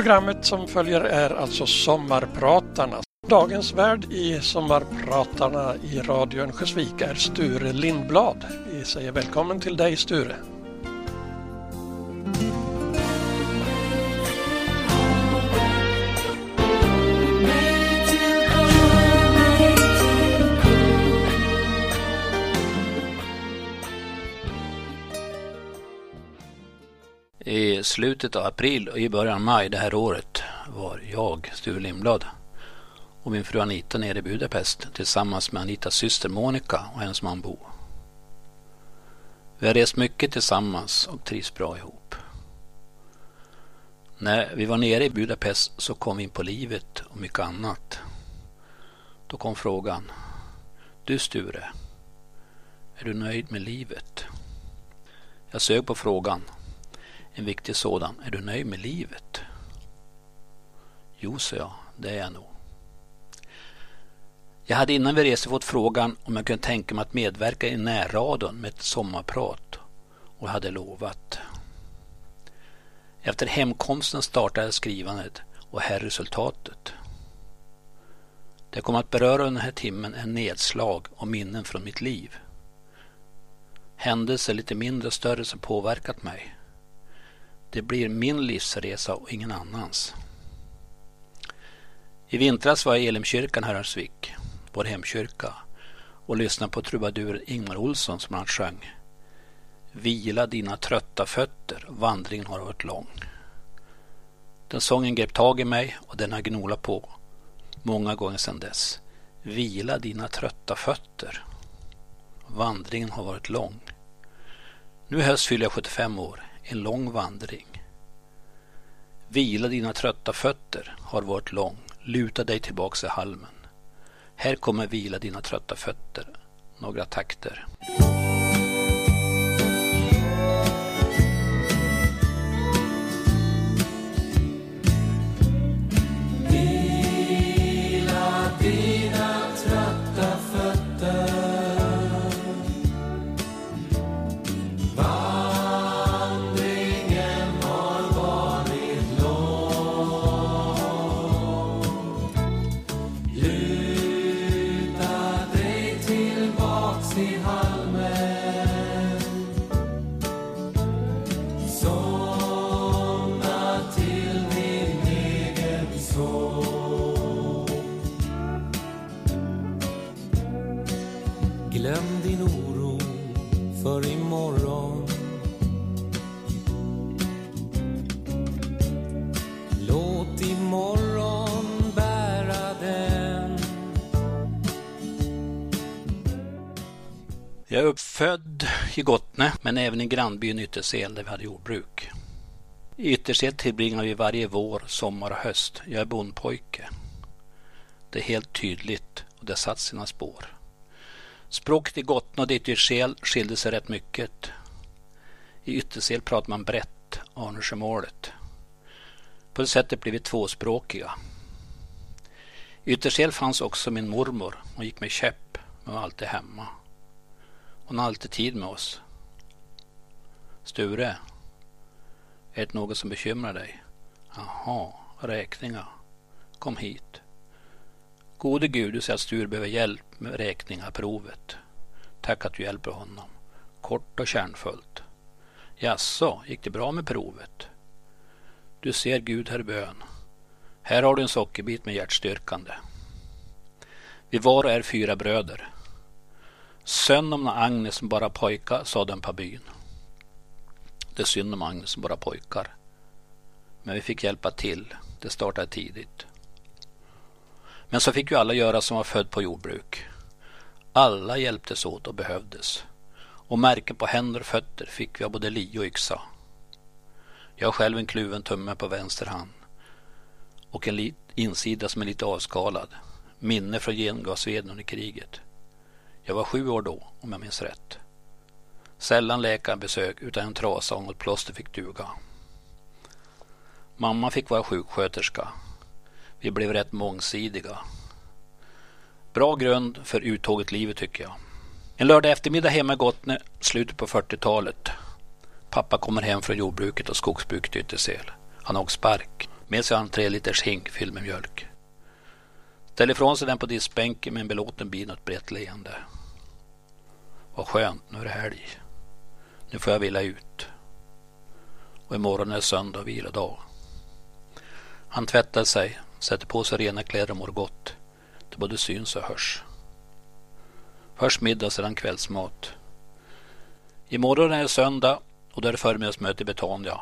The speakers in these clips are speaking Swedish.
Programmet som följer är alltså Sommarpratarna. Dagens värd i Sommarpratarna i Radio Örnsköldsvik är Sture Lindblad. Vi säger välkommen till dig Sture. I slutet av april och i början av maj det här året var jag, Sture Lindblad, och min fru Anita nere i Budapest tillsammans med Anitas syster Monica och hennes man Bo. Vi har rest mycket tillsammans och trivs bra ihop. När vi var nere i Budapest så kom vi in på livet och mycket annat. Då kom frågan. Du Sture, är du nöjd med livet? Jag sög på frågan en viktig sådan. Är du nöjd med livet? Jo, sa jag, det är jag nog. Jag hade innan vi reste fått frågan om jag kunde tänka mig att medverka i närradion med ett sommarprat och jag hade lovat. Efter hemkomsten startade skrivandet och här resultatet. Det kommer att beröra den här timmen en nedslag och minnen från mitt liv. Händelser lite mindre och större som påverkat mig. Det blir min livsresa och ingen annans. I vintras var jag i Elimkyrkan här i Örnsköldsvik, vår hemkyrka, och lyssnade på trubaduren Ingmar Olsson som han sjöng. Vila dina trötta fötter, vandringen har varit lång. Den sången grep tag i mig och den har gnolat på många gånger sedan dess. Vila dina trötta fötter. Vandringen har varit lång. Nu i höst fyller jag 75 år en lång vandring. Vila dina trötta fötter har varit lång. Luta dig tillbaks i halmen. Här kommer vila dina trötta fötter. Några takter. Jag är uppfödd i Gottne, men även i grannbyn Yttersel där vi hade jordbruk. I Yttersel tillbringar vi varje vår, sommar och höst. Jag är bondpojke. Det är helt tydligt och det har satt sina spår. Språket i Gottne och Yttersel skilde sig rätt mycket. I Yttersel pratar man brett, Arnesjömålet. På det sättet blev vi tvåspråkiga. I Yttersel fanns också min mormor. Hon gick med käpp, men var alltid hemma. Hon har alltid tid med oss. Sture, är det något som bekymrar dig? Jaha, räkningar. Kom hit. Gode Gud, du säger att Sture behöver hjälp med räkningar, provet. Tack att du hjälper honom. Kort och kärnfullt. Jaså, gick det bra med provet? Du ser Gud herr bön. Här har du en sockerbit med hjärtstyrkande. Vi var och är fyra bröder. Sönd om Agnes som bara pojkar, sa den på byn. Det är synd om Agnes som bara pojkar. Men vi fick hjälpa till. Det startade tidigt. Men så fick ju alla göra som var född på jordbruk. Alla hjälptes åt och behövdes. Och märken på händer och fötter fick vi av både li och yxa. Jag har själv en kluven tumme på vänster hand. Och en insida som är lite avskalad. Minne från gengasveden under kriget. Jag var sju år då, om jag minns rätt. Sällan läkarbesök utan en trasa och något plåster fick duga. Mamma fick vara sjuksköterska. Vi blev rätt mångsidiga. Bra grund för uttåget livet tycker jag. En lördag eftermiddag hemma i Gottne, slutet på 40-talet. Pappa kommer hem från jordbruket och skogsbruket i Yttersel. Han har åkt spark. Med sig har han tre liters hink fylld med mjölk. Ställer ifrån sig den på diskbänken med en belåten bin och ett brett leende. Vad skönt, nu är det helg. Nu får jag vila ut. Och imorgon är det söndag och vilodag. Han tvättar sig, sätter på sig rena kläder och mår gott. Det både syns och hörs. Först middag, sedan kvällsmat. Imorgon är det söndag och då är det förmiddagsmöte i Betania.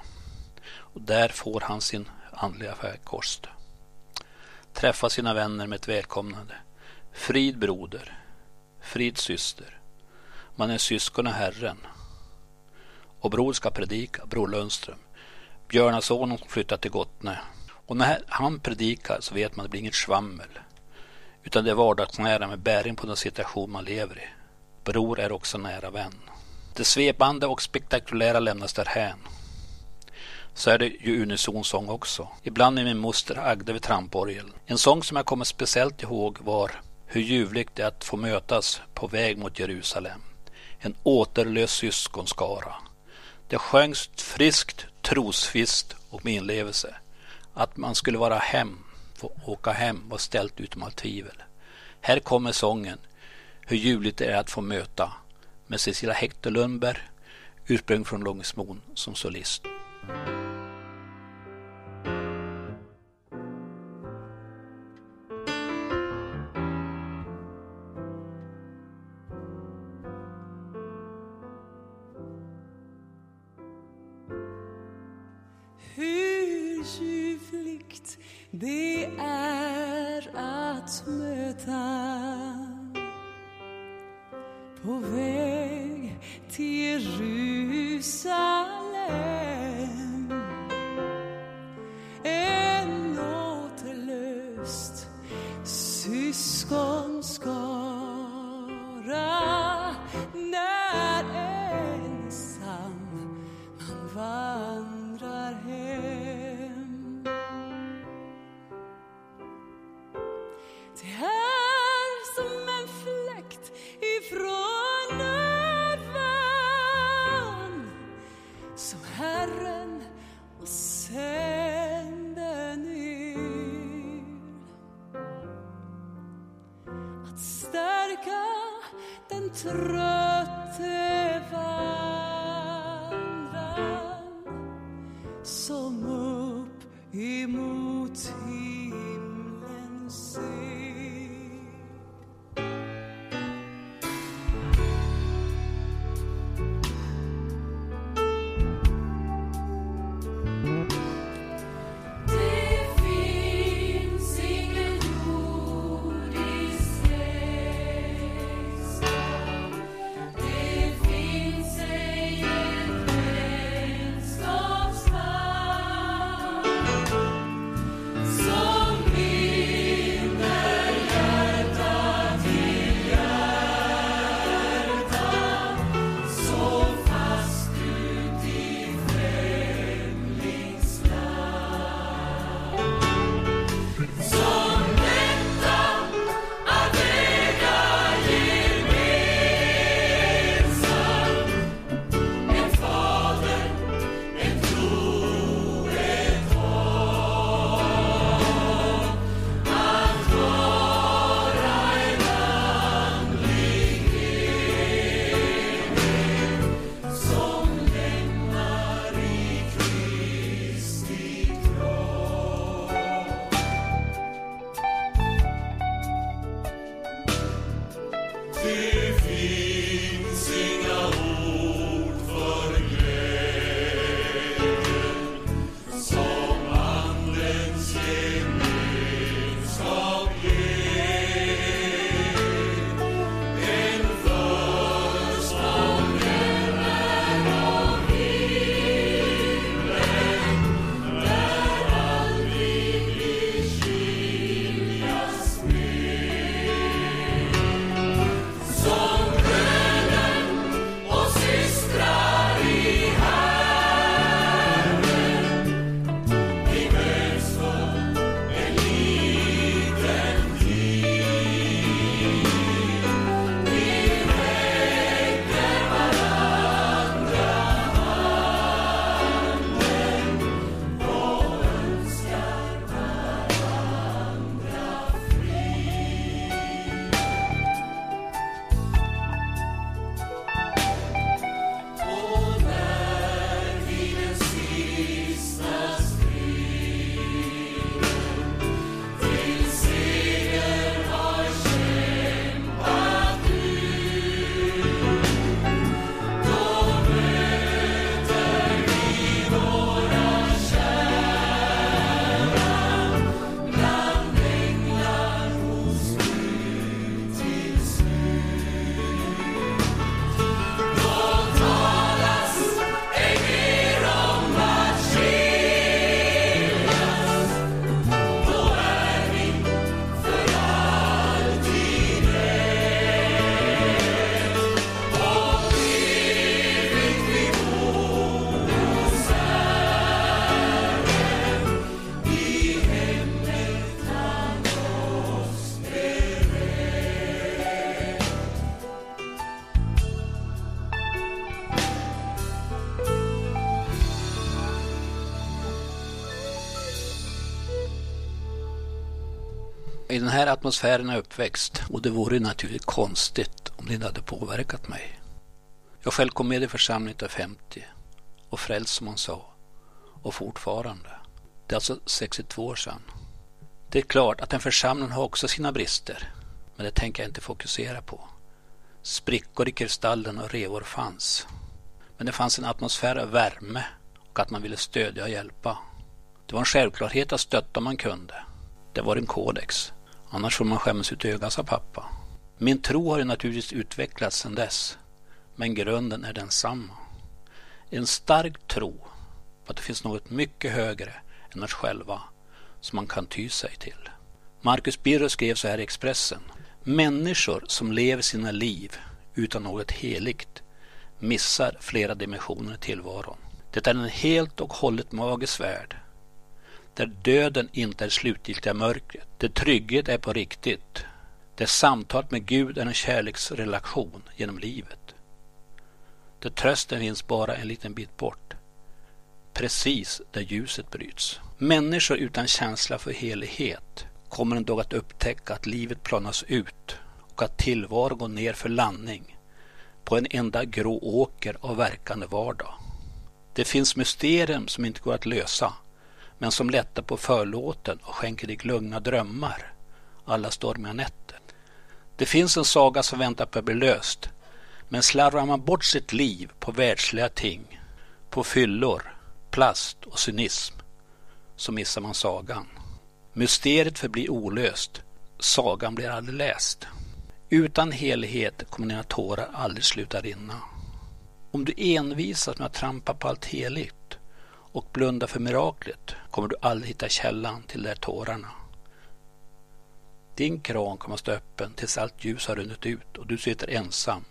Och där får han sin andliga färdkost. Träffa sina vänner med ett välkomnande. Frid broder, frid syster. Man är syskon och Herren. Och bror ska predika, bror Lundström. Björnasonen flyttat till Gottne. Och när han predikar så vet man att det blir inget svammel. Utan det är vardagsnära med bäring på den situation man lever i. Bror är också nära vän. Det svepande och spektakulära lämnas därhän. Så är det ju unisonsång också. Ibland med min moster Agda vid tramporgeln. En sång som jag kommer speciellt ihåg var hur ljuvligt det är att få mötas på väg mot Jerusalem. En återlös syskonskara. Det sjöngs friskt, trosfist och med inlevelse. Att man skulle vara hem, få åka hem var ställt utom allt tvivel. Här kommer sången Hur ljuvligt det är att få möta med Cecilia Hector Lundberg, ursprung från Långesmon som solist. Upp emot himlen ser. Det här atmosfären är jag uppväxt och det vore naturligt konstigt om det inte hade påverkat mig. Jag själv kom med i församlingen 1950 och frälst som man sa och fortfarande. Det är alltså 62 år sedan. Det är klart att en församling har också sina brister, men det tänker jag inte fokusera på. Sprickor i kristallen och revor fanns. Men det fanns en atmosfär av värme och att man ville stödja och hjälpa. Det var en självklarhet att stötta om man kunde. Det var en kodex. Annars får man skämmas ut i ögat, sa pappa. Min tro har ju naturligtvis utvecklats sedan dess. Men grunden är densamma. En stark tro på att det finns något mycket högre än oss själva som man kan ty sig till. Marcus Birro skrev så här i Expressen. Människor som lever sina liv utan något heligt missar flera dimensioner i tillvaron. Det är en helt och hållet magisk värld där döden inte är slutgiltiga mörkret, där trygghet är på riktigt, där samtalet med Gud är en kärleksrelation genom livet. Där trösten finns bara en liten bit bort, precis där ljuset bryts. Människor utan känsla för helighet kommer en dag att upptäcka att livet planas ut och att tillvaron går ner för landning på en enda grå åker av verkande vardag. Det finns mysterium som inte går att lösa men som lättar på förlåten och skänker dig lugna drömmar alla stormiga nätter. Det finns en saga som väntar på att bli löst men slarvar man bort sitt liv på världsliga ting, på fyllor, plast och cynism så missar man sagan. Mysteriet förblir olöst. Sagan blir aldrig läst. Utan helighet kommer dina tårar aldrig sluta rinna. Om du envisas med att trampa på allt heligt och blunda för miraklet kommer du aldrig hitta källan till de där tårarna. Din kran kommer att stå öppen tills allt ljus har runnit ut och du sitter ensam,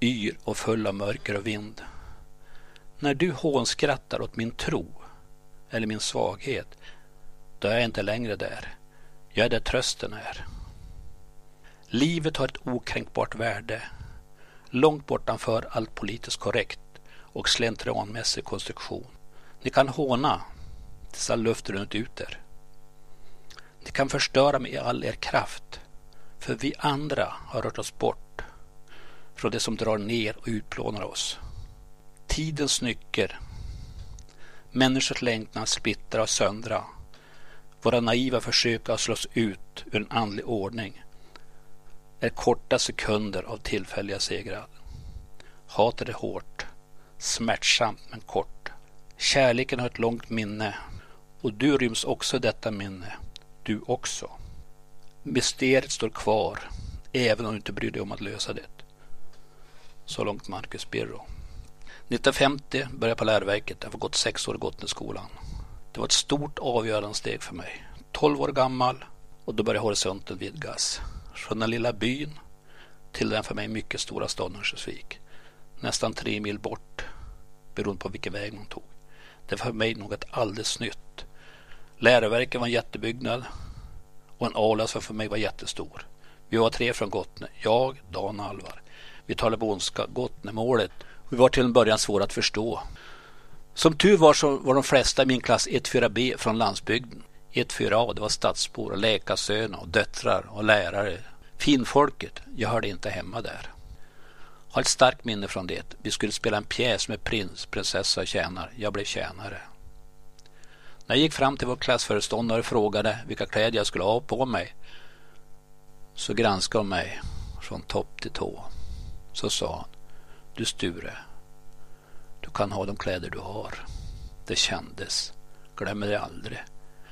yr och full av mörker och vind. När du hånskrattar åt min tro eller min svaghet, då är jag inte längre där. Jag är där trösten är. Livet har ett okränkbart värde, långt bortanför allt politiskt korrekt och slentrianmässig konstruktion. Ni kan håna tills all luft runnit ut er. Ni kan förstöra med all er kraft, för vi andra har rört oss bort från det som drar ner och utplånar oss. Tidens nycker Människors längtan splittra och söndra. Våra naiva försök att slås ut ur en andlig ordning är korta sekunder av tillfälliga segrar. Hatet är hårt, smärtsamt men kort. Kärleken har ett långt minne och du ryms också i detta minne, du också. Mysteriet står kvar, även om du inte bryr dig om att lösa det. Så långt Marcus Birro. 1950 började jag på läroverket. Jag har gått sex år i Gottneskolan. Det var ett stort avgörande steg för mig. 12 år gammal och då började horisonten vidgas. Från den lilla byn till den för mig mycket stora staden Örnsköldsvik. Nästan tre mil bort beroende på vilken väg man tog. Det var för mig något alldeles nytt. Läroverket var en jättebyggnad och en aula som för mig var jättestor. Vi var tre från Gottne. Jag, Dan och Alvar. Vi talade bondska, Gottnemålet vi var till en början svåra att förstå. Som tur var så var de flesta i min klass 1-4B från landsbygden. 1-4A det var stadsbor och läkarsöner och döttrar och lärare. Finfolket, jag hörde inte hemma där. Har ett starkt minne från det. Vi skulle spela en pjäs med prins, prinsessa och tjänare. Jag blev tjänare. När jag gick fram till vår klassföreståndare och frågade vilka kläder jag skulle ha på mig så granskade hon mig från topp till tå. Så sa hon, du Sture, du kan ha de kläder du har. Det kändes. Glömmer det aldrig.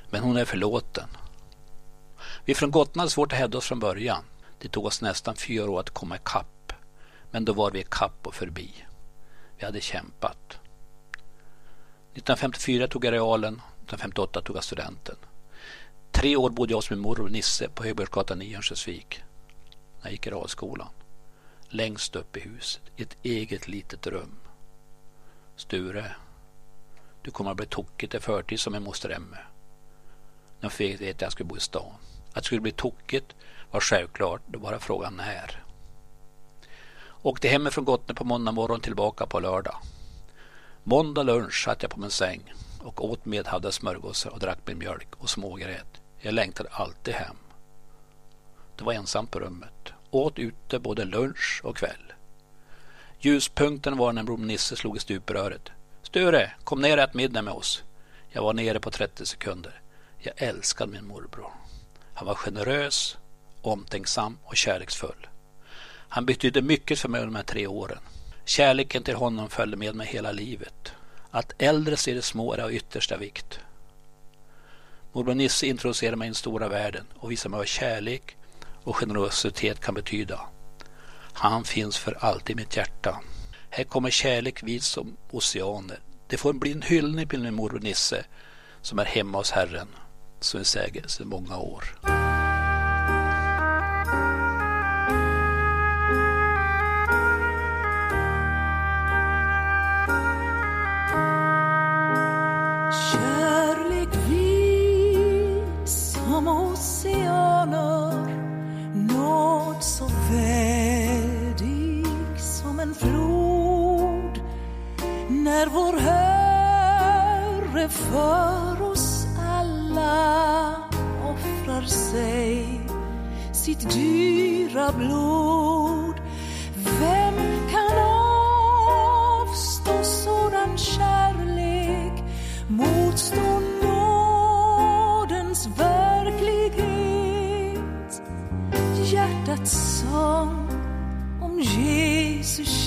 Men hon är förlåten. Vi från Gotland hade svårt att hävda oss från början. Det tog oss nästan fyra år att komma ikapp. Men då var vi ikapp och förbi. Vi hade kämpat. 1954 tog jag realen, 1958 tog jag studenten. Tre år bodde jag hos min morbror Nisse på Högbergsgatan 9 i Örnsköldsvik. När jag gick i realskolan längst upp i huset i ett eget litet rum. Sture, du kommer att bli tokigt i förtid som en moster Emme. När jag fick veta att jag skulle bo i stan. Att det skulle bli tokigt var självklart, det var bara frågan när. Åkte hemifrån Gottne på måndag morgon tillbaka på lördag. Måndag lunch satt jag på min säng och åt medhavda smörgåsar och drack min mjölk och smågrät. Jag längtade alltid hem. Det var ensamt på rummet. Åt ute både lunch och kväll. Ljuspunkten var när bror Nisse slog i stupröret. Sture, kom ner och ät middag med oss. Jag var nere på 30 sekunder. Jag älskade min morbror. Han var generös, omtänksam och kärleksfull. Han betydde mycket för mig under de här tre åren. Kärleken till honom följde med mig hela livet. Att äldre ser det små är av yttersta vikt. Morbror Nisse introducerade mig i den stora världen och visade mig vad kärlek och generositet kan betyda. Han finns för alltid i mitt hjärta. Här kommer kärlek vid som oceaner. Det får bli en hyllning till min morbror Nisse som är hemma hos Herren, som vi säger sedan många år. En flod När vår Herre för oss alla offrar sig. Sitt dyra blod Vem kan avstå sådan kärlek? Motstå nådens verklighet. Hjärtats sång.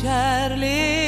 Kärlek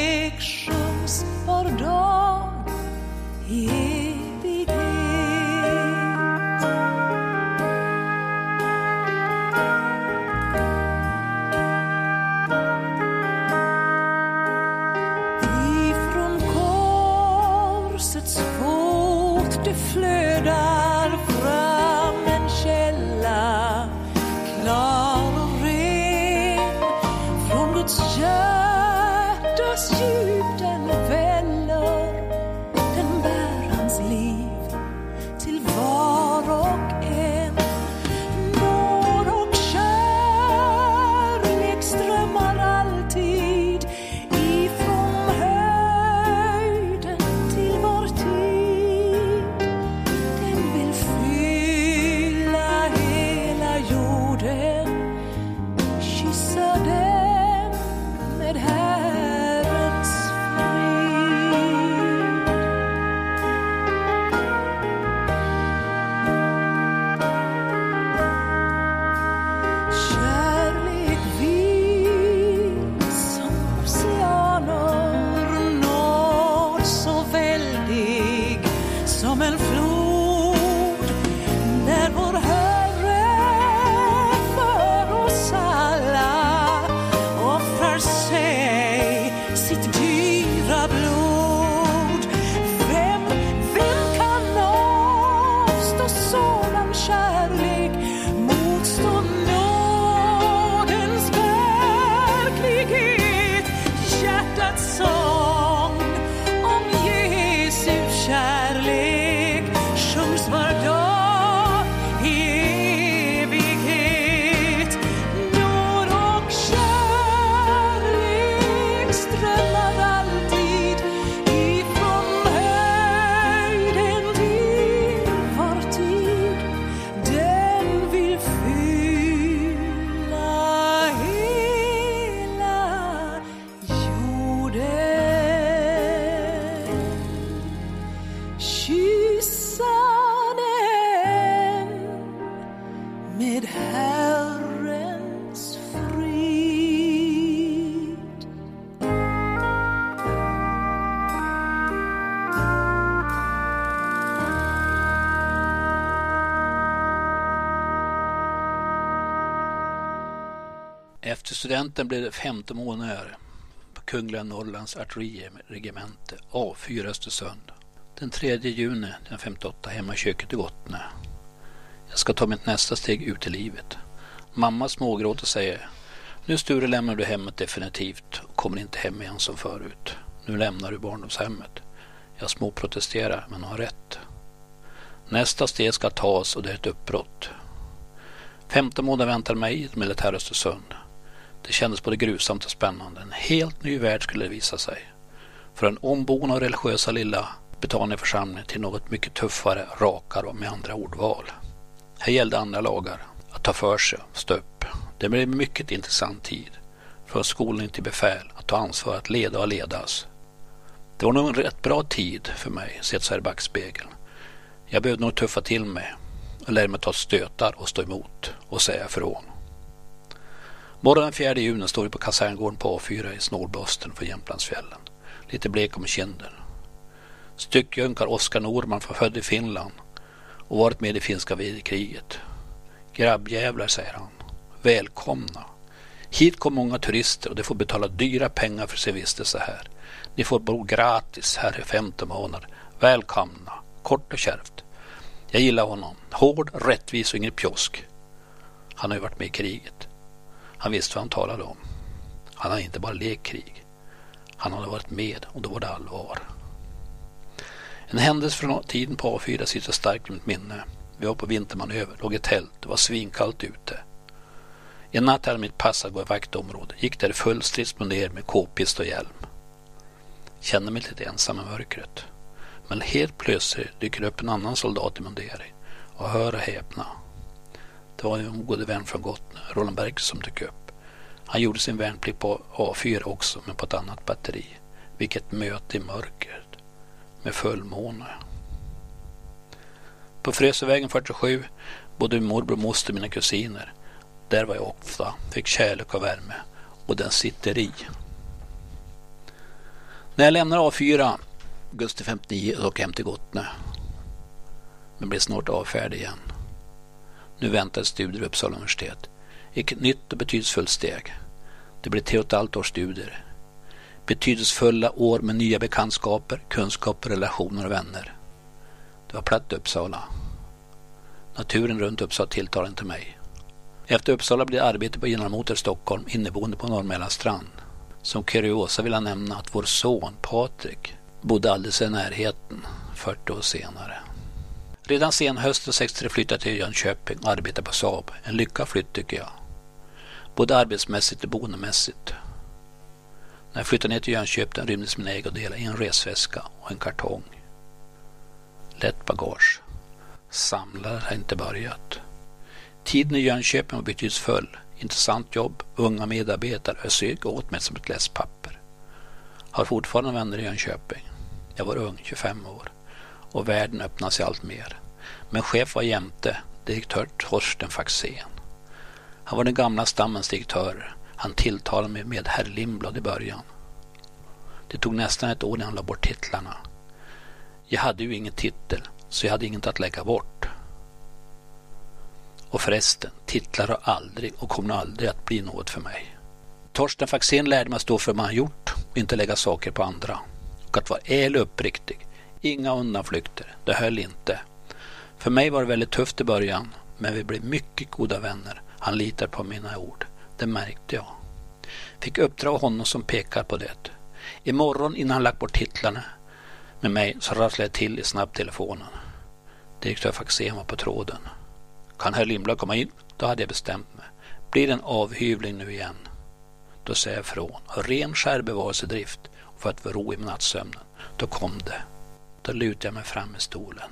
Efter blev det femte månader på Kungliga Norrlands artilleriregemente A4 Östersund. Den 3 juni 1958 hemma i köket i Gottne. Jag ska ta mitt nästa steg ut i livet. Mamma smågråter och säger Nu Sture lämnar du hemmet definitivt och kommer inte hem igen som förut. Nu lämnar du barndomshemmet. Jag småprotesterar men har rätt. Nästa steg ska tas och det är ett uppbrott. 15 månader väntar mig i ett militär Östersund. Det kändes både grusamt och spännande. En helt ny värld skulle det visa sig. Från en ombona och religiösa lilla Betania-församling till något mycket tuffare, rakare och med andra ordval. Här gällde andra lagar. Att ta för sig, stå upp Det blev en mycket intressant tid. Från skolning till befäl, att ta ansvar att leda och ledas. Det var nog en rätt bra tid för mig, sett så här i backspegeln. Jag behövde nog tuffa till mig och lära mig ta stötar och stå emot och säga ifrån. Morgonen 4 juni står vi på kaserngården på A4 i snålblåsten för Jämtlandsfjällen. Lite blek om kinden. Styckjunkar Oskar Norman var född i Finland och varit med i finska kriget. Grabbjävlar, säger han. Välkomna. Hit kom många turister och de får betala dyra pengar för sin vistelse här. Ni får bo gratis här i 15 månader. Välkomna. Kort och kärvt. Jag gillar honom. Hård, rättvis och ingen pjosk. Han har ju varit med i kriget. Han visste vad han talade om. Han hade inte bara lekt krig. Han hade varit med och då var det allvar. En händelse från tiden på A4 sitter starkt i mitt minne. Vi var på vintermanöver, låg i tält, det var svinkallt ute. En natt hade mitt pass att gå i vaktområde, gick där i full stridsmundering med k-pist och hjälm. Kände mig lite ensam i mörkret. Men helt plötsligt dyker upp en annan soldat i mundering. Och hör och häpna. Det var en gode vän från Gotland, Roland Berg, som dök upp. Han gjorde sin värnplikt på A4 också, men på ett annat batteri. Vilket möte i mörkret. Med fullmåne. På Frösövägen 47 bodde min morbror och moster mina kusiner. Där var jag ofta, fick kärlek och värme. Och den sitter i. När jag lämnar A4 augusti 59 och hem till Gotne. Men blev snart avfärd igen. Nu väntade studier vid Uppsala universitet. Ett nytt och betydelsefullt steg. Det blev tre och ett halvt års studier. Betydelsefulla år med nya bekantskaper, kunskaper, relationer och vänner. Det var platt Uppsala. Naturen runt Uppsala tilltalade inte mig. Efter Uppsala blev arbete på General Motors Stockholm inneboende på Norrmälarstrand. Som kuriosa vill jag nämna att vår son Patrik bodde alldeles i närheten 40 år senare. Redan sen hösten 63 flyttade jag till Jönköping och arbetade på Saab. En lyckad flytt tycker jag. Både arbetsmässigt och boendemässigt. När jag flyttade ner till Jönköping rymdes mina ägodelar i en resväska och en kartong. Lätt bagage. Samlare har inte börjat. Tiden i Jönköping var betydelsefull. Intressant jobb, unga medarbetare. Jag sög åt mig som ett läspapper. Har fortfarande vänner i Jönköping. Jag var ung, 25 år och världen öppnade sig allt mer. Men chef var jämte, direktör Torsten Faxén. Han var den gamla stammens direktör. Han tilltalade mig med herr Lindblad i början. Det tog nästan ett år innan han la bort titlarna. Jag hade ju ingen titel, så jag hade inget att lägga bort. Och förresten, titlar har aldrig och kommer aldrig att bli något för mig. Torsten Faxén lärde mig att stå för vad man gjort och inte lägga saker på andra. Och att vara ärlig och uppriktig. Inga undanflykter. Det höll inte. För mig var det väldigt tufft i början, men vi blev mycket goda vänner. Han litar på mina ord. Det märkte jag. Fick uppdra av honom som pekar på det. Imorgon innan han lagt bort titlarna med mig så rasslade jag till i snabbtelefonen. Direktör Faxén var på tråden. Kan herr Lindblad komma in? Då hade jag bestämt mig. Blir det en avhyvling nu igen? Då säger jag ifrån. Ren självbevarelsedrift och för att få ro i nattsömnen. Då kom det. Då lutade jag mig fram i stolen.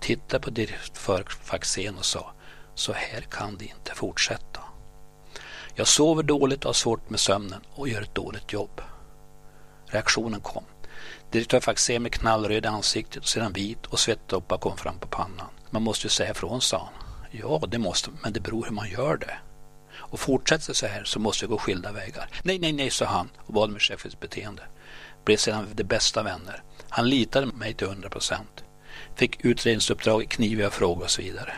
Tittade på direktör Faxén och sa så här kan det inte fortsätta. Jag sover dåligt och har svårt med sömnen och gör ett dåligt jobb. Reaktionen kom. Direktör Faxén med knallröd i ansiktet och sedan vit och svettdroppar kom fram på pannan. Man måste ju säga ifrån, sa han. Ja, det måste men det beror hur man gör det. Och fortsätter det så här så måste vi gå skilda vägar. Nej, nej, nej, sa han och bad mig chefens beteende. Blev sedan de bästa vänner. Han litade på mig till 100 procent. Fick utredningsuppdrag, kniviga frågor och så vidare.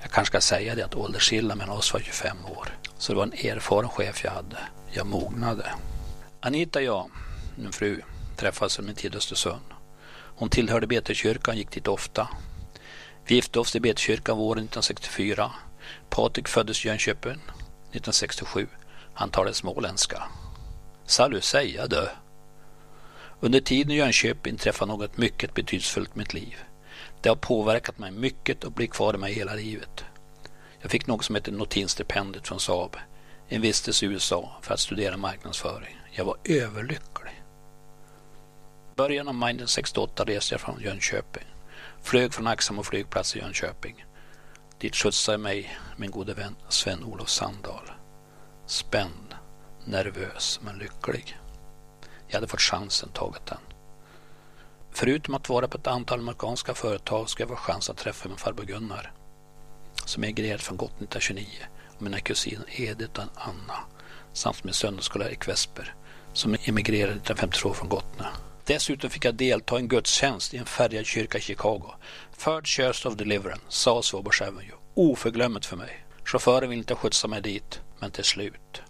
Jag kanske ska säga det att åldersskillnaden mellan oss var 25 år. Så det var en erfaren chef jag hade. Jag mognade. Anita och jag, min fru, träffades under min tid i Östersund. Hon tillhörde Betekyrkan och gick dit ofta. Vi gifte oss i Betekyrkan våren 1964. Patrik föddes i Jönköping 1967. Han talade småländska. Salut säga du. Under tiden i Jönköping träffade något mycket betydelsefullt i mitt liv. Det har påverkat mig mycket och blir kvar i mig hela livet. Jag fick något som heter Notinstipendiet från Saab. En vistelse i USA för att studera marknadsföring. Jag var överlycklig. Början av maj 1968 reste jag från Jönköping. Flög från Axamo flygplats i Jönköping. Dit skjutsade mig min gode vän Sven-Olof Sandahl. Spänd, nervös men lycklig. Jag hade fått chansen, tagit den. Förutom att vara på ett antal amerikanska företag ska jag få chans att träffa min farbror Gunnar som emigrerat från Gotland 1929 och mina kusiner Edith och Anna samt min söndagsskollärare Kvesper som emigrerade 1952 från Gotland. Dessutom fick jag delta i en gudstjänst i en färgad kyrka i Chicago. Third Church of Deliverance, South Wabash Avenue. Oförglömligt för mig. Chauffören ville inte skjutsa mig dit, men till slut.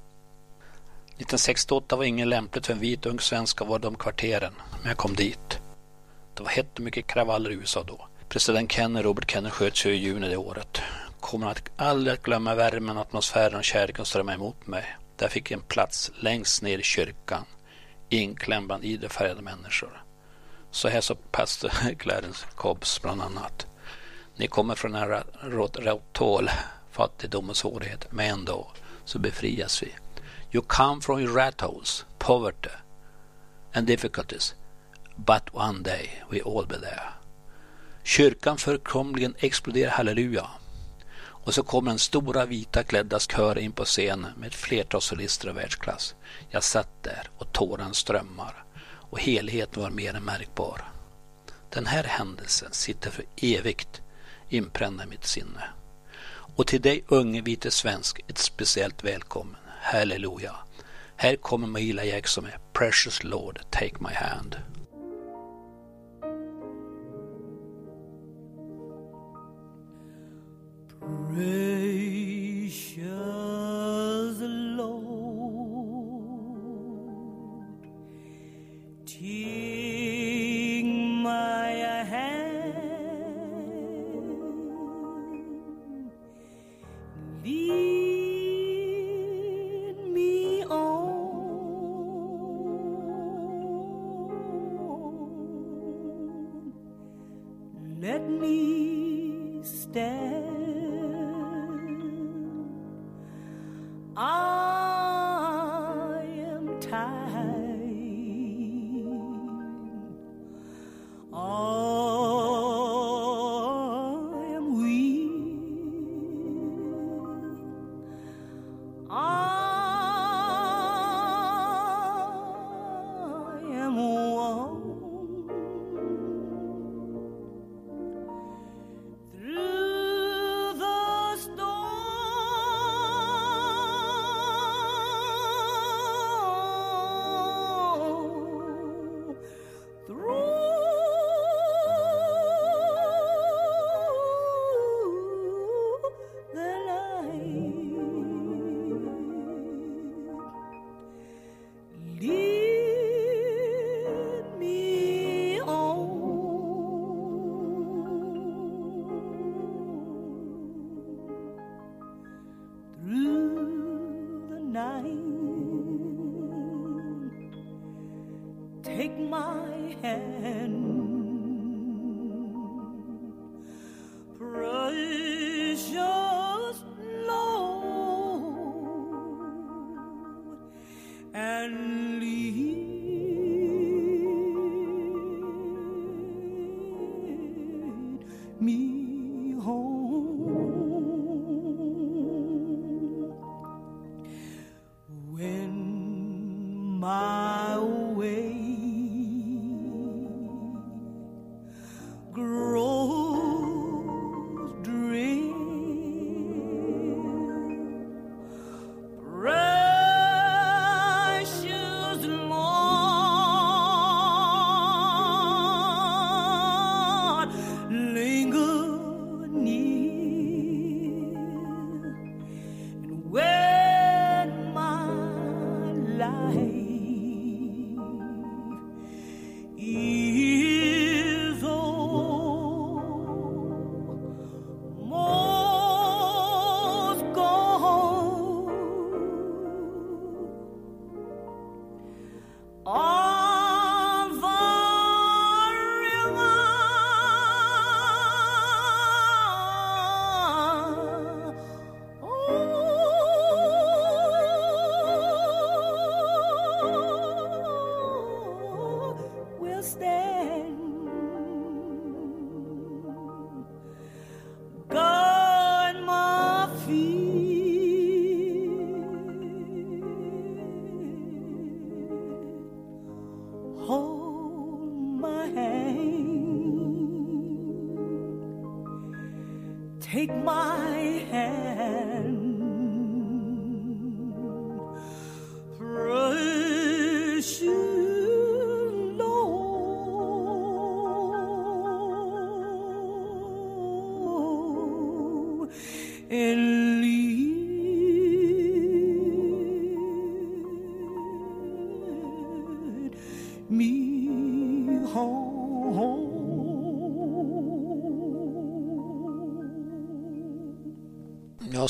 1968 var ingen lämpligt för en vit ung svensk att vara de kvarteren, men jag kom dit. Det var hett och mycket kravaller i USA då. President Kennedy, Robert Kennedy sköts ju i juni det året. Kommer att aldrig att glömma värmen, atmosfären och kärleken strömma emot mig. Där fick jag en plats längst ner i kyrkan, inklämd bland idefärgade människor. Så här sa pastor Clarence Cobbs bland annat. Ni kommer från en råttål, fattigdom och svårighet. men ändå så befrias vi. You come from your rat holes, poverty and difficulties, but one day we all be there. Kyrkan förkomligen exploderar halleluja. Och så kommer den stora vita klädda kören in på scenen med ett flertal solister av världsklass. Jag satt där och tårarna strömmar och helheten var mer än märkbar. Den här händelsen sitter för evigt inpräntad i mitt sinne. Och till dig unge vite svensk ett speciellt välkommen. Halleluja. Här kommer Maila Jackson med Precious Lord, Take My Hand. Precious Lord, take my hand, lead let me stand. I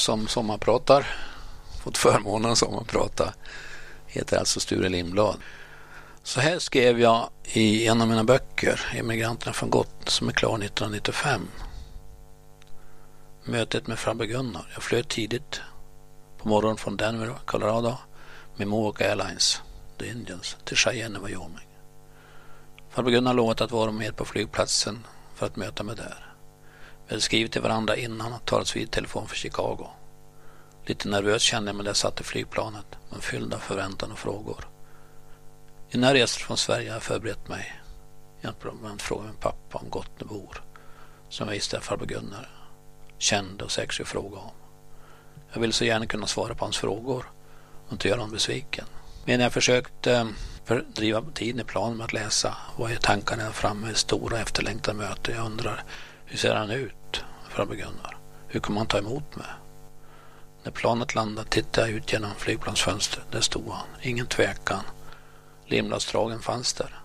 som sommarpratar, fått förmånen att sommarprata, heter alltså Sture Lindblad. Så här skrev jag i en av mina böcker, Emigranterna från Gott, som är klar 1995. Mötet med farbror Gunnar. Jag flög tidigt på morgonen från Denver, Colorado med Mohawk Airlines, The Indians, till Cheyenne, Wyoming. Farbror Gunnar lovat att vara med på flygplatsen för att möta mig där. Vi hade skrivit till varandra innan och talats vid telefon för Chicago. Lite nervös kände jag mig när jag satt i flygplanet, men fylld av förväntan och frågor. Innan jag reste från Sverige hade jag förberett mig genom att fråga min pappa om Gottnebor, som jag visste att farbror Gunnar kände och säkert skulle fråga om. Jag ville så gärna kunna svara på hans frågor och inte göra honom besviken. Men jag försökte fördriva tiden i planen med att läsa var ju tankarna framme i stora efterlängtade möte. Jag undrar, hur ser han ut, farbror Gunnar? Hur kommer han ta emot mig? När planet landade tittade jag ut genom flygplansfönstret. Där stod han. Ingen tvekan. Limlastragen fanns där.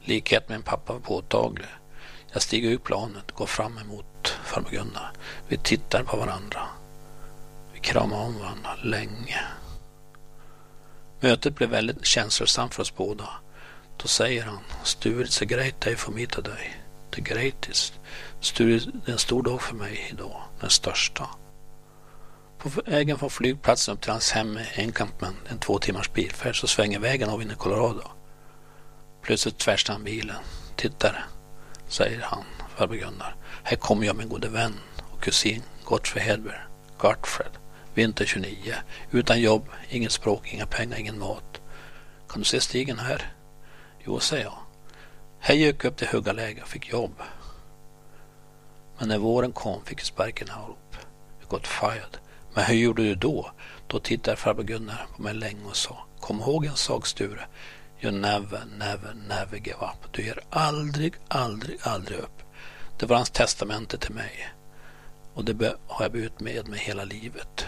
Likhet med min pappa var påtaglig. Jag stiger ur planet, går fram emot farbror Gunnar. Vi tittar på varandra. Vi kramar om varandra länge. Mötet blev väldigt känslosamt för oss båda. Då säger han, Sture, it's a great day for me today. The greatest. Sture, det är en stor dag för mig idag. Den största. På vägen från flygplatsen upp till hans hem med Encampment, en två timmars bilfärd, så svänger vägen av in i Colorado. Plötsligt tvärstannar han bilen. Tittar, säger han, farbror Gunnar. Här kommer jag med gode vän och kusin Gottfried Hedberg, Gottfred, vinter 29, utan jobb, inget språk, inga pengar, ingen mat. Kan du se stigen här? Jo, säger jag. Här gick jag upp till huggarläge och fick jobb. Men när våren kom fick jag sparken här upp. Jag got fired. Men hur gjorde du då? Då tittade farbror Gunnar på mig länge och sa Kom ihåg en sak Sture. You never, never, never give up. Du ger aldrig, aldrig, aldrig upp. Det var hans testamente till mig. Och det har jag burit med mig hela livet.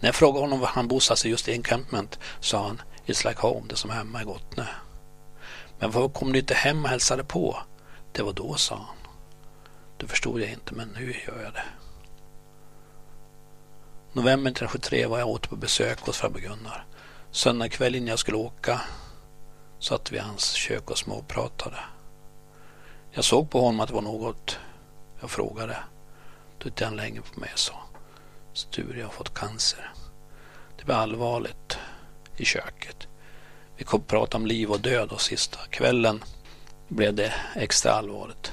När jag frågade honom var han bosatte sig just i encampment sa han It's like home, det är som hemma i Gottne. Men varför kom du inte hem och hälsade på? Det var då, sa han. Det förstod jag inte, men nu gör jag det. November 1973 var jag åter på besök hos farbror Gunnar. Söndagskvällen innan jag skulle åka satt vi i hans kök och småpratade. Jag såg på honom att det var något jag frågade. Då tittade han länge på mig och sa Sture, jag har fått cancer. Det blev allvarligt i köket. Vi kom att prata om liv och död och sista kvällen blev det extra allvarligt.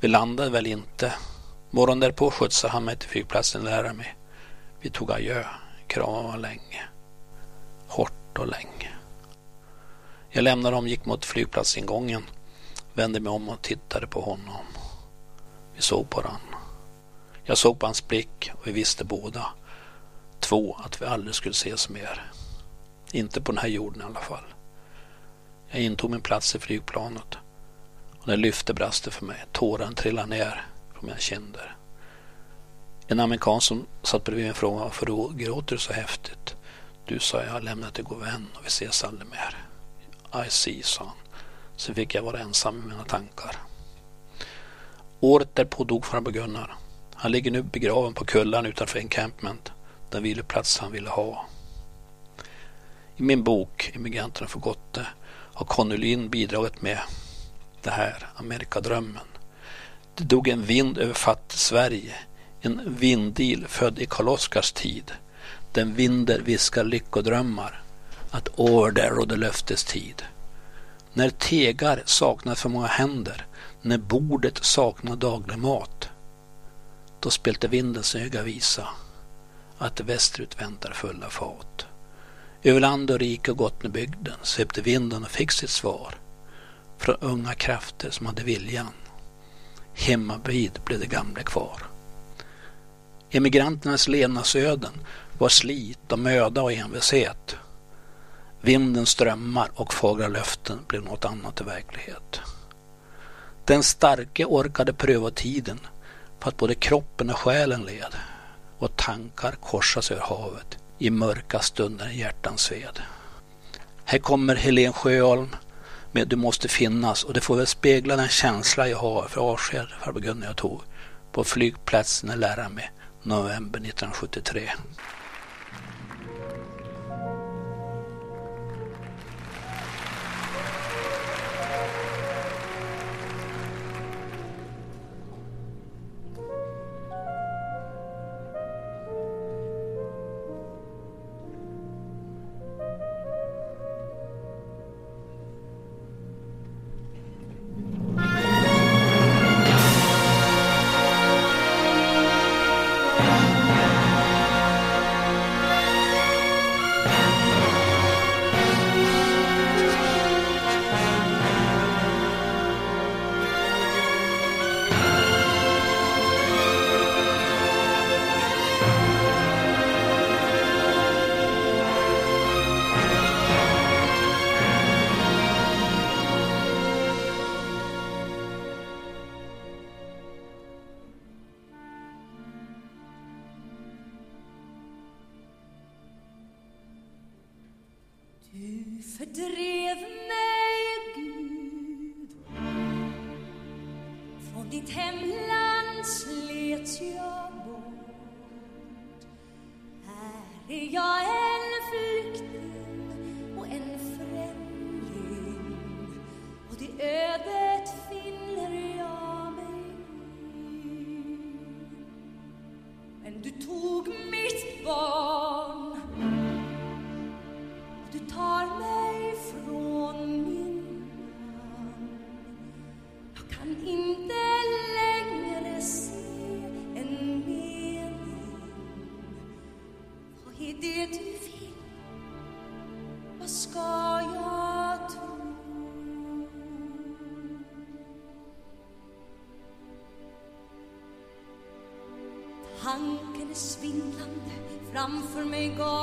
Vi landade väl inte. Morgonen därpå skjutsade han mig till flygplatsen och mig. Vi tog adjö, kramade länge. Hårt och länge. Jag lämnade dem, gick mot flygplatsingången, vände mig om och tittade på honom. Vi såg på varandra. Jag såg på hans blick och vi visste båda två att vi aldrig skulle ses mer. Inte på den här jorden i alla fall. Jag intog min plats i flygplanet när jag lyfte brast det för mig. Tårarna trillade ner från mina kinder. En amerikan som satt bredvid mig frågade varför du gråter så häftigt. Du sa jag har lämnat dig god vän och vi ses aldrig mer. I see, sa han. Sen fick jag vara ensam med mina tankar. Året därpå dog farbror Gunnar. Han ligger nu begraven på kullan utanför encampment, den viloplats han ville ha. I min bok Immigranterna för Gotte har Conny Lynn bidragit med det här, Amerikadrömmen. Det dog en vind över fattig Sverige, en vindil född i Karl Oskars tid. Den vinder viskar lyckodrömmar, att år där rådde löftestid. När tegar saknar för många händer, när bordet saknar daglig mat, då spelte vindens öga visa att västerut väntar fulla fat. Över land och rike och Gottnebygden svepte vinden och fick sitt svar från unga krafter som hade viljan. Hemmavid blev det gamla kvar. Emigranternas levnadsöden var slit och möda och envishet. Vindens strömmar och fagra löften blev något annat i verklighet. Den starke orkade pröva tiden för att både kroppen och själen led och tankar korsas över havet i mörka stunder hjärtan sved. Här kommer Helen Sjöholm med Du måste finnas och det får väl spegla den känsla jag har för avsked farbror Gunnar jag tog på flygplatsen i Lärame november 1973. For me, God.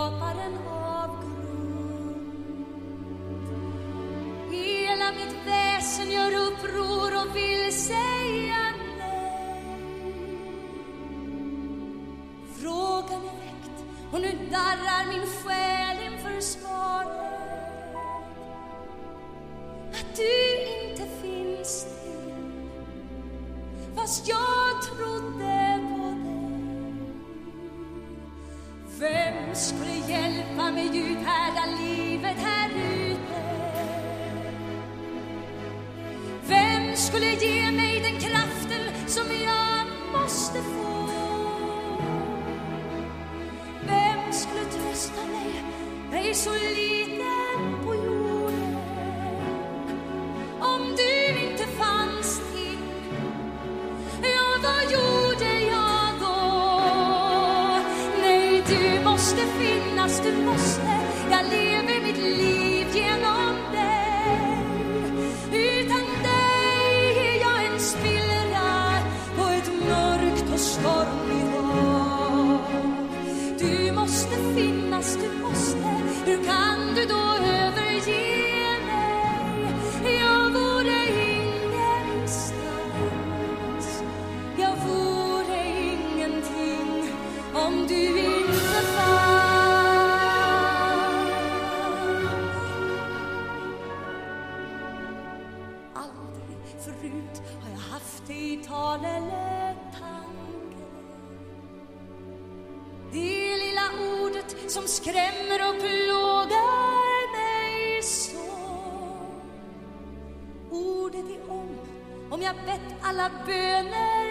alla böner.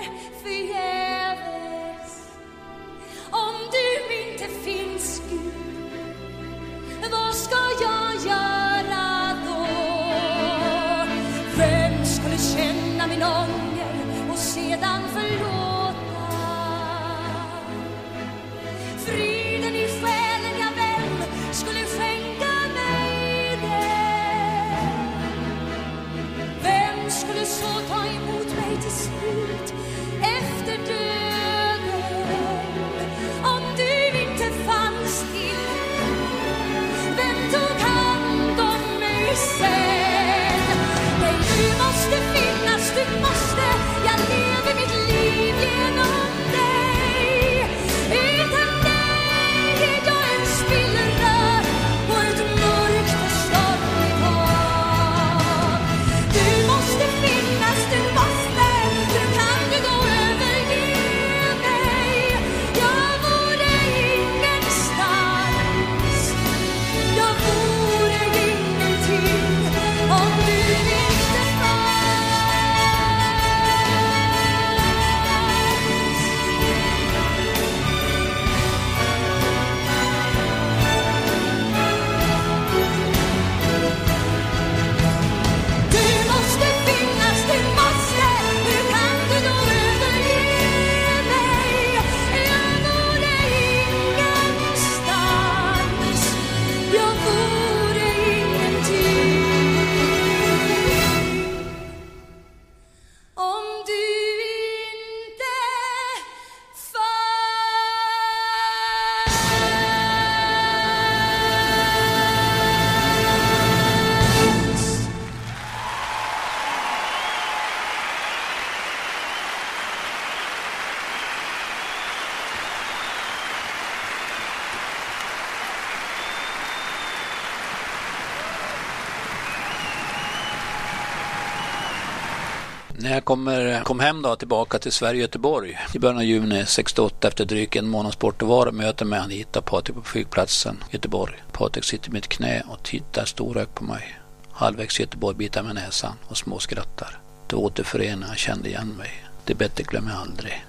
Jag kommer, kom hem då tillbaka till Sverige Göteborg i början av juni 68 efter drygt en månads bortovaro möter med Anita och Patrik på flygplatsen Göteborg. Patrik sitter i mitt knä och tittar storögt på mig. Halvvägs Göteborg bitar med näsan och småskrattar. Då återförenar jag kände igen mig. Det bettet glömmer jag aldrig.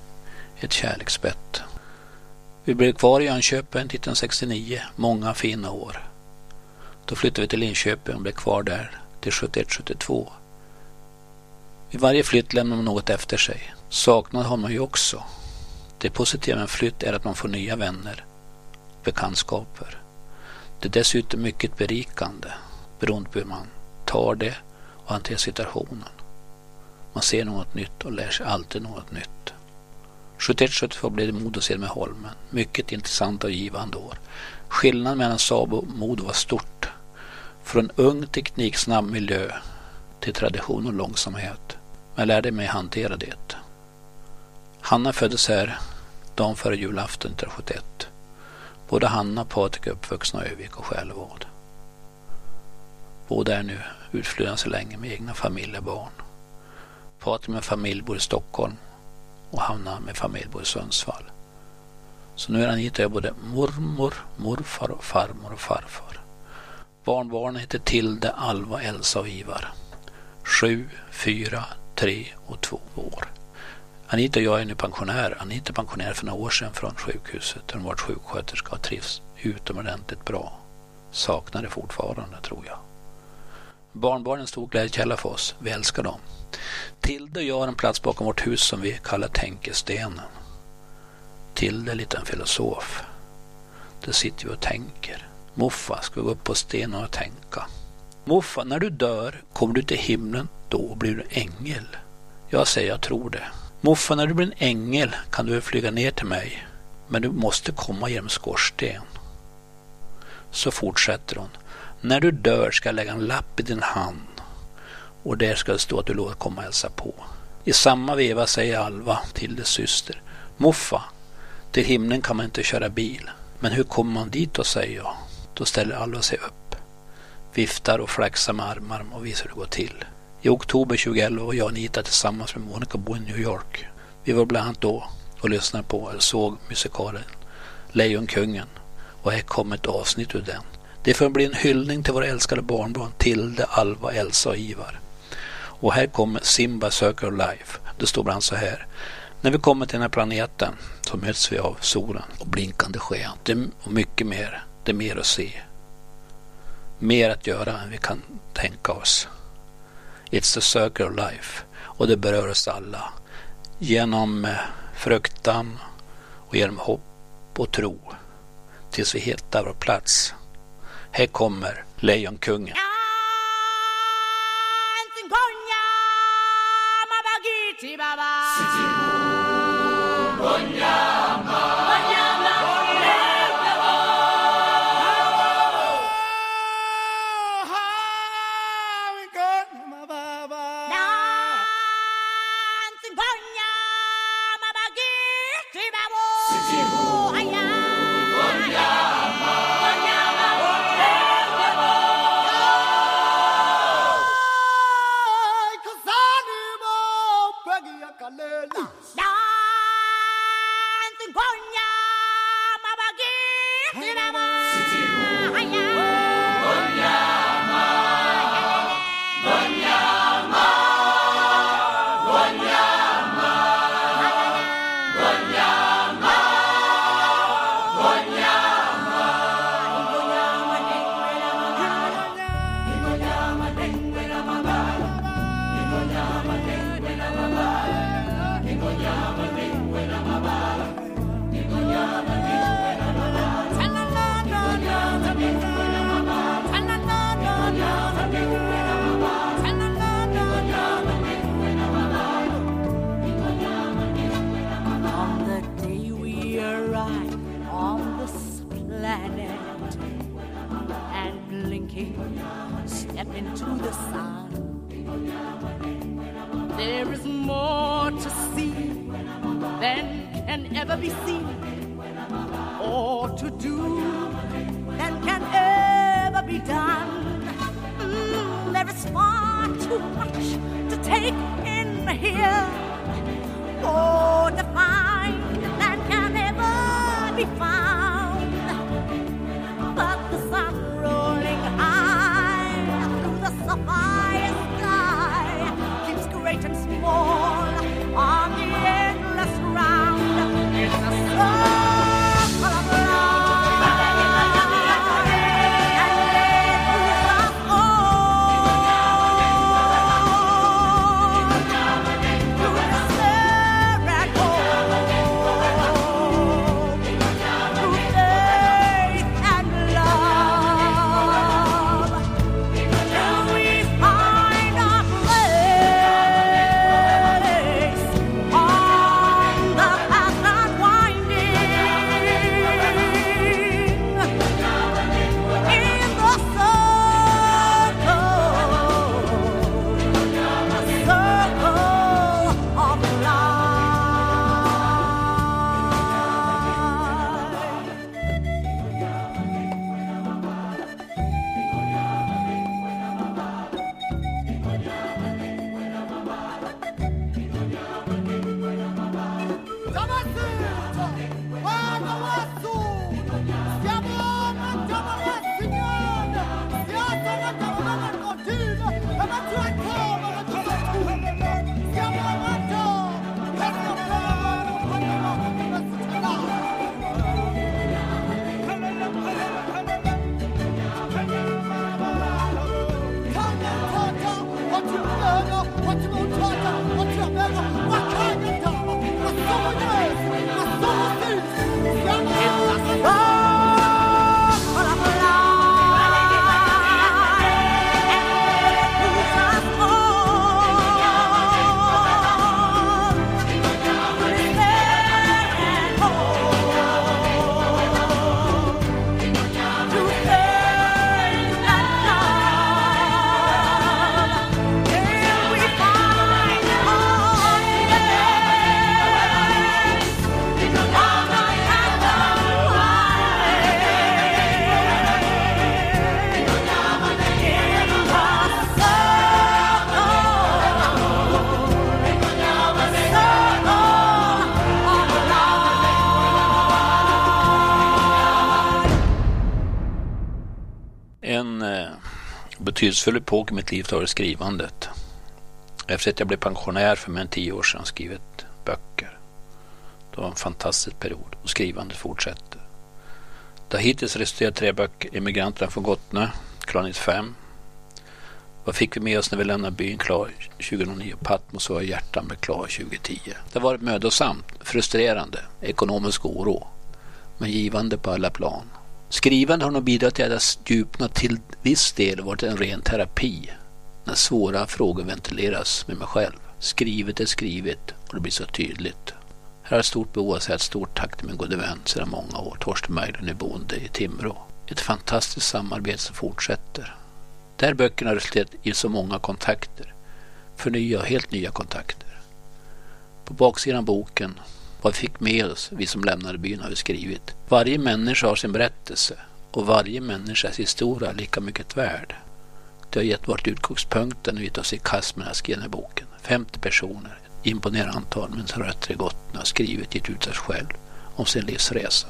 Ett kärleksbett. Vi blev kvar i Jönköping till 1969. Många fina år. Då flyttade vi till Linköping och blev kvar där till 71-72. Vid varje flytt lämnar man något efter sig. Saknad har man ju också. Det positiva med en flytt är att man får nya vänner, bekantskaper. Det är dessutom mycket berikande beroende på hur man tar det och hanterar situationen. Man ser något nytt och lär sig alltid något nytt. 71-72 blev det Modo med Holmen. Mycket intressanta och givande år. Skillnaden mellan Saab och Modo var stort. Från ung tekniksnabb miljö till tradition och långsamhet. Men jag lärde mig hantera det. Hanna föddes här dagen före julafton 1971. Både Hanna och Patrik är uppvuxna i Övik och Själevad. Båda är nu utflydda så länge med egna familjer och barn. Patrik med familj bor i Stockholm och Hanna med familj bor i Sundsvall. Så nu är Anita och jag både mormor, morfar och farmor och farfar. Barnbarnen heter Tilde, Alva, Elsa och Ivar. Sju, fyra, tre och två år. Anita och jag är nu pensionärer. Anita är pensionär för några år sedan från sjukhuset. Hon har varit sjuksköterska och trivs utomordentligt bra. Saknar det fortfarande, tror jag. Barnbarnen är en stor glädjekälla för oss. Vi älskar dem. Tilde och jag har en plats bakom vårt hus som vi kallar Tänkestenen. Tilde är lite en filosof. Där sitter vi och tänker. Muffa, ska vi gå upp på stenen och tänka? Muffa, när du dör kommer du till himlen, då blir du ängel. Jag säger jag tror det. Moffa, när du blir en ängel kan du väl flyga ner till mig. Men du måste komma genom skorsten. Så fortsätter hon. När du dör ska jag lägga en lapp i din hand och där ska det stå att du låter komma och hälsa på. I samma veva säger Alva till dess syster. Moffa, till himlen kan man inte köra bil. Men hur kommer man dit då, säger jag. Då ställer Alva sig upp, viftar och flaxar med armar och visar hur det går till. I oktober 2011 var jag och Anita tillsammans med Monica bo i New York. Vi var bland annat då och lyssnade på eller såg musikalen Lejonkungen och här kommer ett avsnitt ur den. Det får bli en hyllning till våra älskade barnbarn Tilde, Alva, Elsa och Ivar. Och här kommer Simba söker Life. Det står bland så här. När vi kommer till den här planeten så möts vi av solen och blinkande sken. Det, och mycket mer. Det är mer att se. Mer att göra än vi kan tänka oss. It's the circle of life. Och det berör oss alla. Genom eh, fruktan och genom hopp och tro. Tills vi hittar vår plats. Här kommer Lejonkungen. Betydelsefull epok i mitt liv har varit skrivandet. Efter att jag blev pensionär för mer än tio år sedan har jag skrivit böcker. Det var en fantastisk period och skrivandet fortsätter. Det har hittills resulterat i tre böcker. Immigranterna från Gotne, klar 95. Vad fick vi med oss när vi lämnade byn klar 2009? Patmos var hjärtan blev klar 2010. Det har varit mödosamt, frustrerande, ekonomisk oro, men givande på alla plan. Skrivande har nog bidragit till att jag djupnat till viss del varit en ren terapi när svåra frågor ventileras med mig själv. Skrivet är skrivet och det blir så tydligt. Här har jag ett stort behov av att säga ett stort tack till min gode vän sedan många år, Torsten Berglund i boende i Timrå. Ett fantastiskt samarbete som fortsätter. Där böckerna har resulterat i så många kontakter. För nya och helt nya kontakter. På baksidan av boken vad vi fick med oss, vi som lämnade byn, har vi skrivit. Varje människa har sin berättelse och varje människas historia är lika mycket värd. Det har gett vårt utgångspunkt när vi tar oss i kast med den här boken. 50 personer, imponerande antal, men som rötter i Gotland har skrivit, gett ut sig själv om sin livsresa.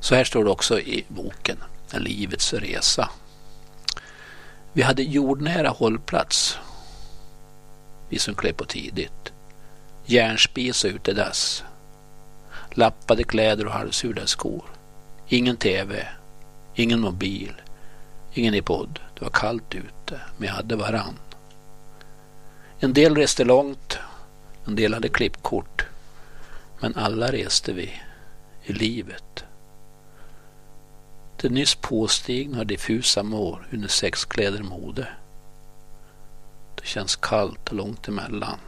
Så här står det också i boken, En livets resa. Vi hade jordnära hållplats, vi som klev på tidigt järnspis och utedass. Lappade kläder och halvsula skor. Ingen TV, ingen mobil, ingen iPod. Det var kallt ute, men jag hade varann. En del reste långt, en del hade klippkort. Men alla reste vi i livet. Det nyss påstigna och diffusa mår under sexkläder mode. Det känns kallt och långt emellan.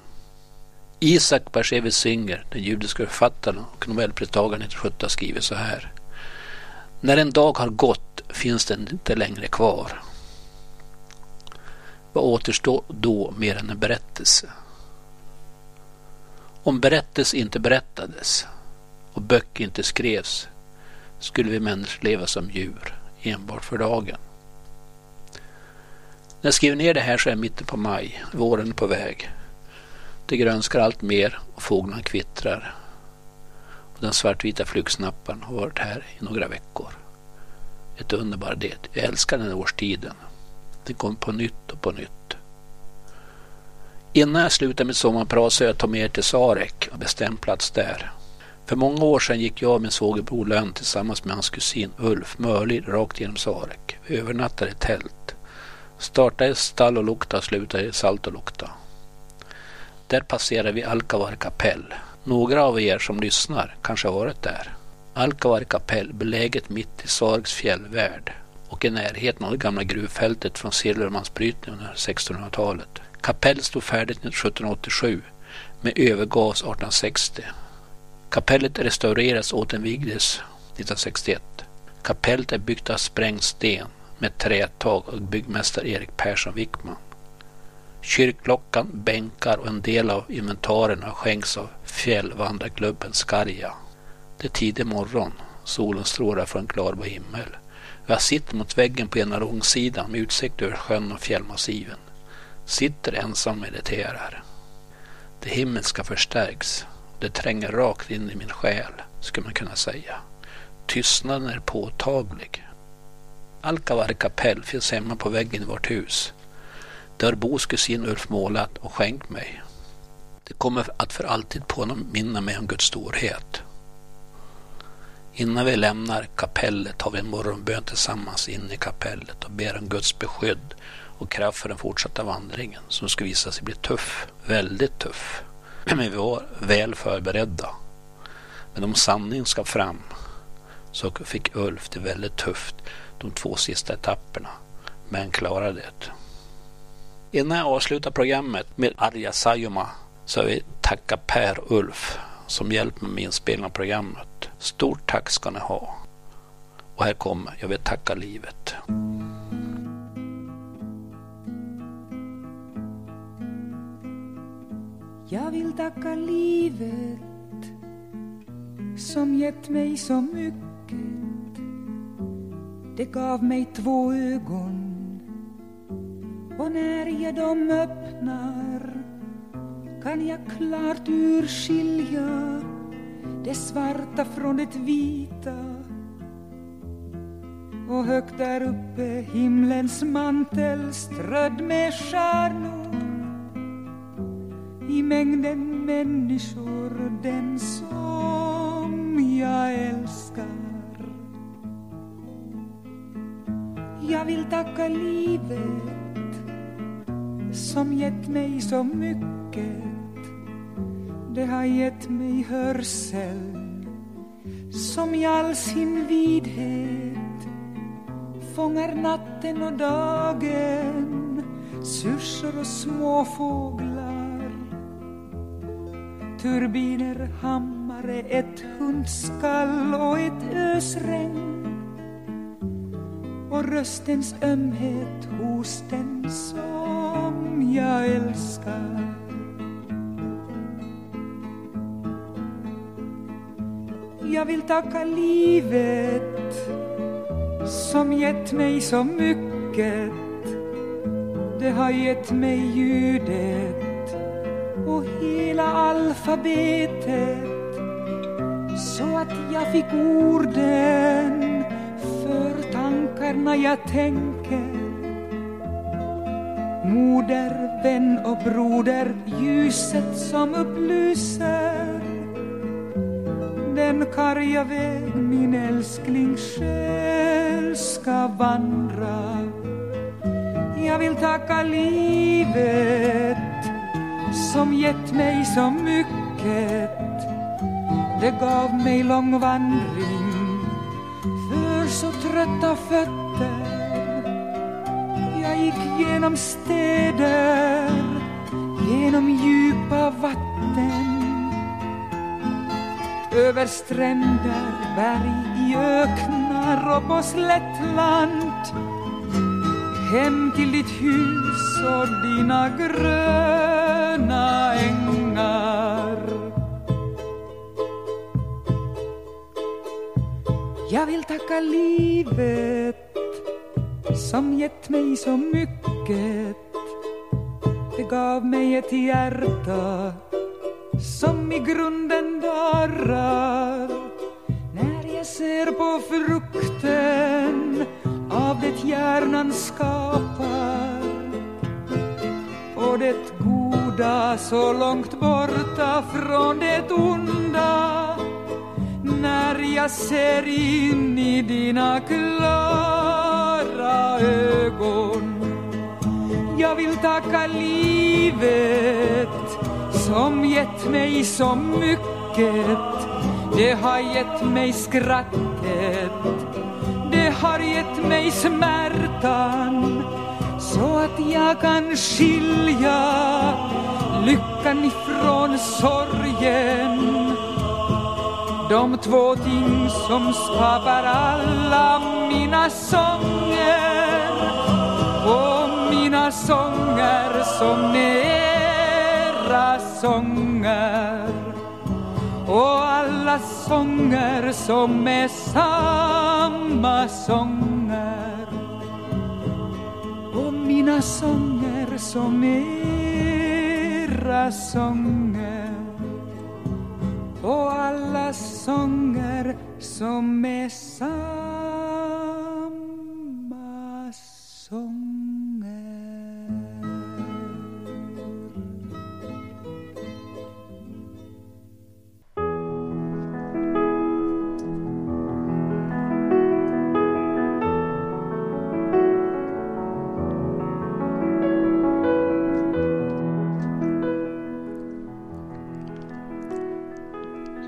Isak Bashevis Singer, den judiska författaren och nobelpristagaren 1970, skriver så här. När en dag har gått finns den inte längre kvar. Vad återstår då mer än en berättelse? Om berättelse inte berättades och böcker inte skrevs skulle vi människor leva som djur enbart för dagen. När jag skriver ner det här så är mitten på maj. Våren är på väg. Det grönskar allt mer och fåglarna kvittrar. Och den svartvita flugsnapparen har varit här i några veckor. Ett underbart det. Jag älskar den här årstiden. Den kommer på nytt och på nytt. Innan jag slutar mitt sommarprat så jag tar med er till Sarek och bestämt plats där. För många år sedan gick jag och min svågerbror Lönn tillsammans med hans kusin Ulf Mörlid rakt genom Sarek. Vi övernattade i tält. Startade i stall och lukta och slutade i salt och lukta. Där passerar vi Alkavar kapell. Några av er som lyssnar kanske har varit där. Alkavar kapell beläget mitt i Sareks fjällvärld och i närheten av det gamla gruvfältet från silvermansbrytningen under 1600-talet. Kapell stod färdigt 1787 med övergavs 1860. Kapellet restaurerades och återinvigdes 1961. Kapellet är byggt av sprängd sten med trätag av byggmästare Erik Persson Wickman. Kyrkklockan, bänkar och en del av inventarierna skänks av fjällvandrarklubben Skarja. Det är tidig morgon. Solen strålar från klarblå himmel. Jag sitter mot väggen på ena långsidan med utsikt över sjön och fjällmassiven. Sitter ensam och mediterar. Det himmelska förstärks. Det tränger rakt in i min själ, skulle man kunna säga. Tystnaden är påtaglig. Alkavar kapell finns hemma på väggen i vårt hus. Det har Bos kusin Ulf målat och skänkt mig. Det kommer att för alltid påminna mig om Guds storhet. Innan vi lämnar kapellet har vi en morgonbön tillsammans inne i kapellet och ber om Guds beskydd och kraft för den fortsatta vandringen som ska visa sig bli tuff, väldigt tuff. Men vi var väl förberedda. Men om sanningen ska fram så fick Ulf det väldigt tufft de två sista etapperna, men klarade det. Innan jag avslutar programmet med Arja Saijonmaa så vill jag tacka Per och Ulf som hjälpt mig med inspelningen av programmet. Stort tack ska ni ha. Och här kommer Jag vill tacka livet. Jag vill tacka livet som gett mig så mycket. Det gav mig två ögon och när jag dem öppnar kan jag klart urskilja det svarta från det vita. Och högt där uppe himlens mantel strödd med stjärnor. I mängden människor den som jag älskar. Jag vill tacka livet som gett mig så mycket. Det har gett mig hörsel som i all sin vidhet fångar natten och dagen syrsor och småfåglar. Turbiner, hammare, ett hundskall och ett ösregn. Och röstens ömhet hos den som jag älskar. Jag vill tacka livet som gett mig så mycket. Det har gett mig ljudet och hela alfabetet så att jag fick orden för tankarna jag tänker. Moder, vän och broder, ljuset som upplyser. Den karga väg min älskling själ ska vandra. Jag vill tacka livet som gett mig så mycket. Det gav mig lång vandring. För så trötta fötter gick genom städer, genom djupa vatten. Över stränder, berg, i öknar och på slättland. Hem till ditt hus och dina gröna ängar. Jag vill tacka livet som gett mig så mycket. Det gav mig ett hjärta som i grunden darrar när jag ser på frukten av det hjärnan skapar och det goda så långt borta från det onda. När jag ser in i dina klara ögon. Jag vill tacka livet som gett mig så mycket. Det har gett mig skrattet. Det har gett mig smärtan. Så att jag kan skilja lyckan ifrån sorgen. De två ting som skapar alla mina sånger och mina sånger som era sånger. Och alla sånger som är samma sånger. Och mina sånger som era sånger. Och alla sånger som är samma sånger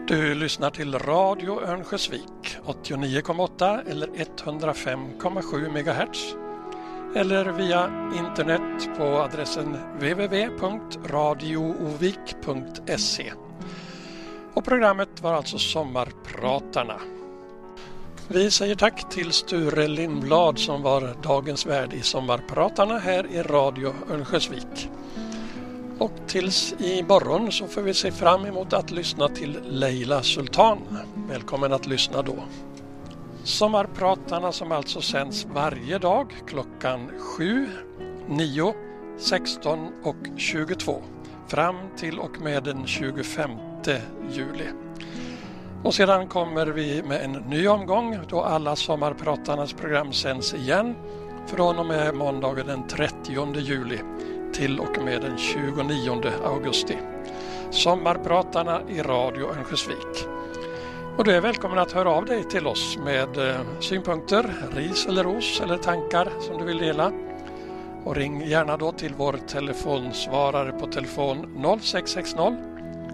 Du lyssnar till Radio Örnsköldsvik 89,8 eller 105,7 MHz eller via internet på adressen www.radioovik.se. Och programmet var alltså Sommarpratarna. Vi säger tack till Sture Lindblad som var dagens värd i Sommarpratarna här i Radio Örnsköldsvik. Och tills imorgon så får vi se fram emot att lyssna till Leila Sultan. Välkommen att lyssna då. Sommarpratarna som alltså sänds varje dag klockan 7, 9, 16 och 22 fram till och med den 25 juli. Och sedan kommer vi med en ny omgång då alla Sommarpratarnas program sänds igen från och med måndagen den 30 juli till och med den 29 augusti. Sommarpratarna i Radio Örnsköldsvik. Och du är välkommen att höra av dig till oss med eh, synpunkter, ris eller ros eller tankar som du vill dela. Och ring gärna då till vår telefonsvarare på telefon 0660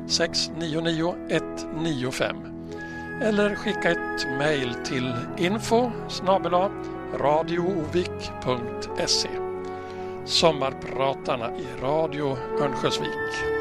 699 195 eller skicka ett mejl till info radioovik.se Sommarpratarna i Radio Örnsköldsvik.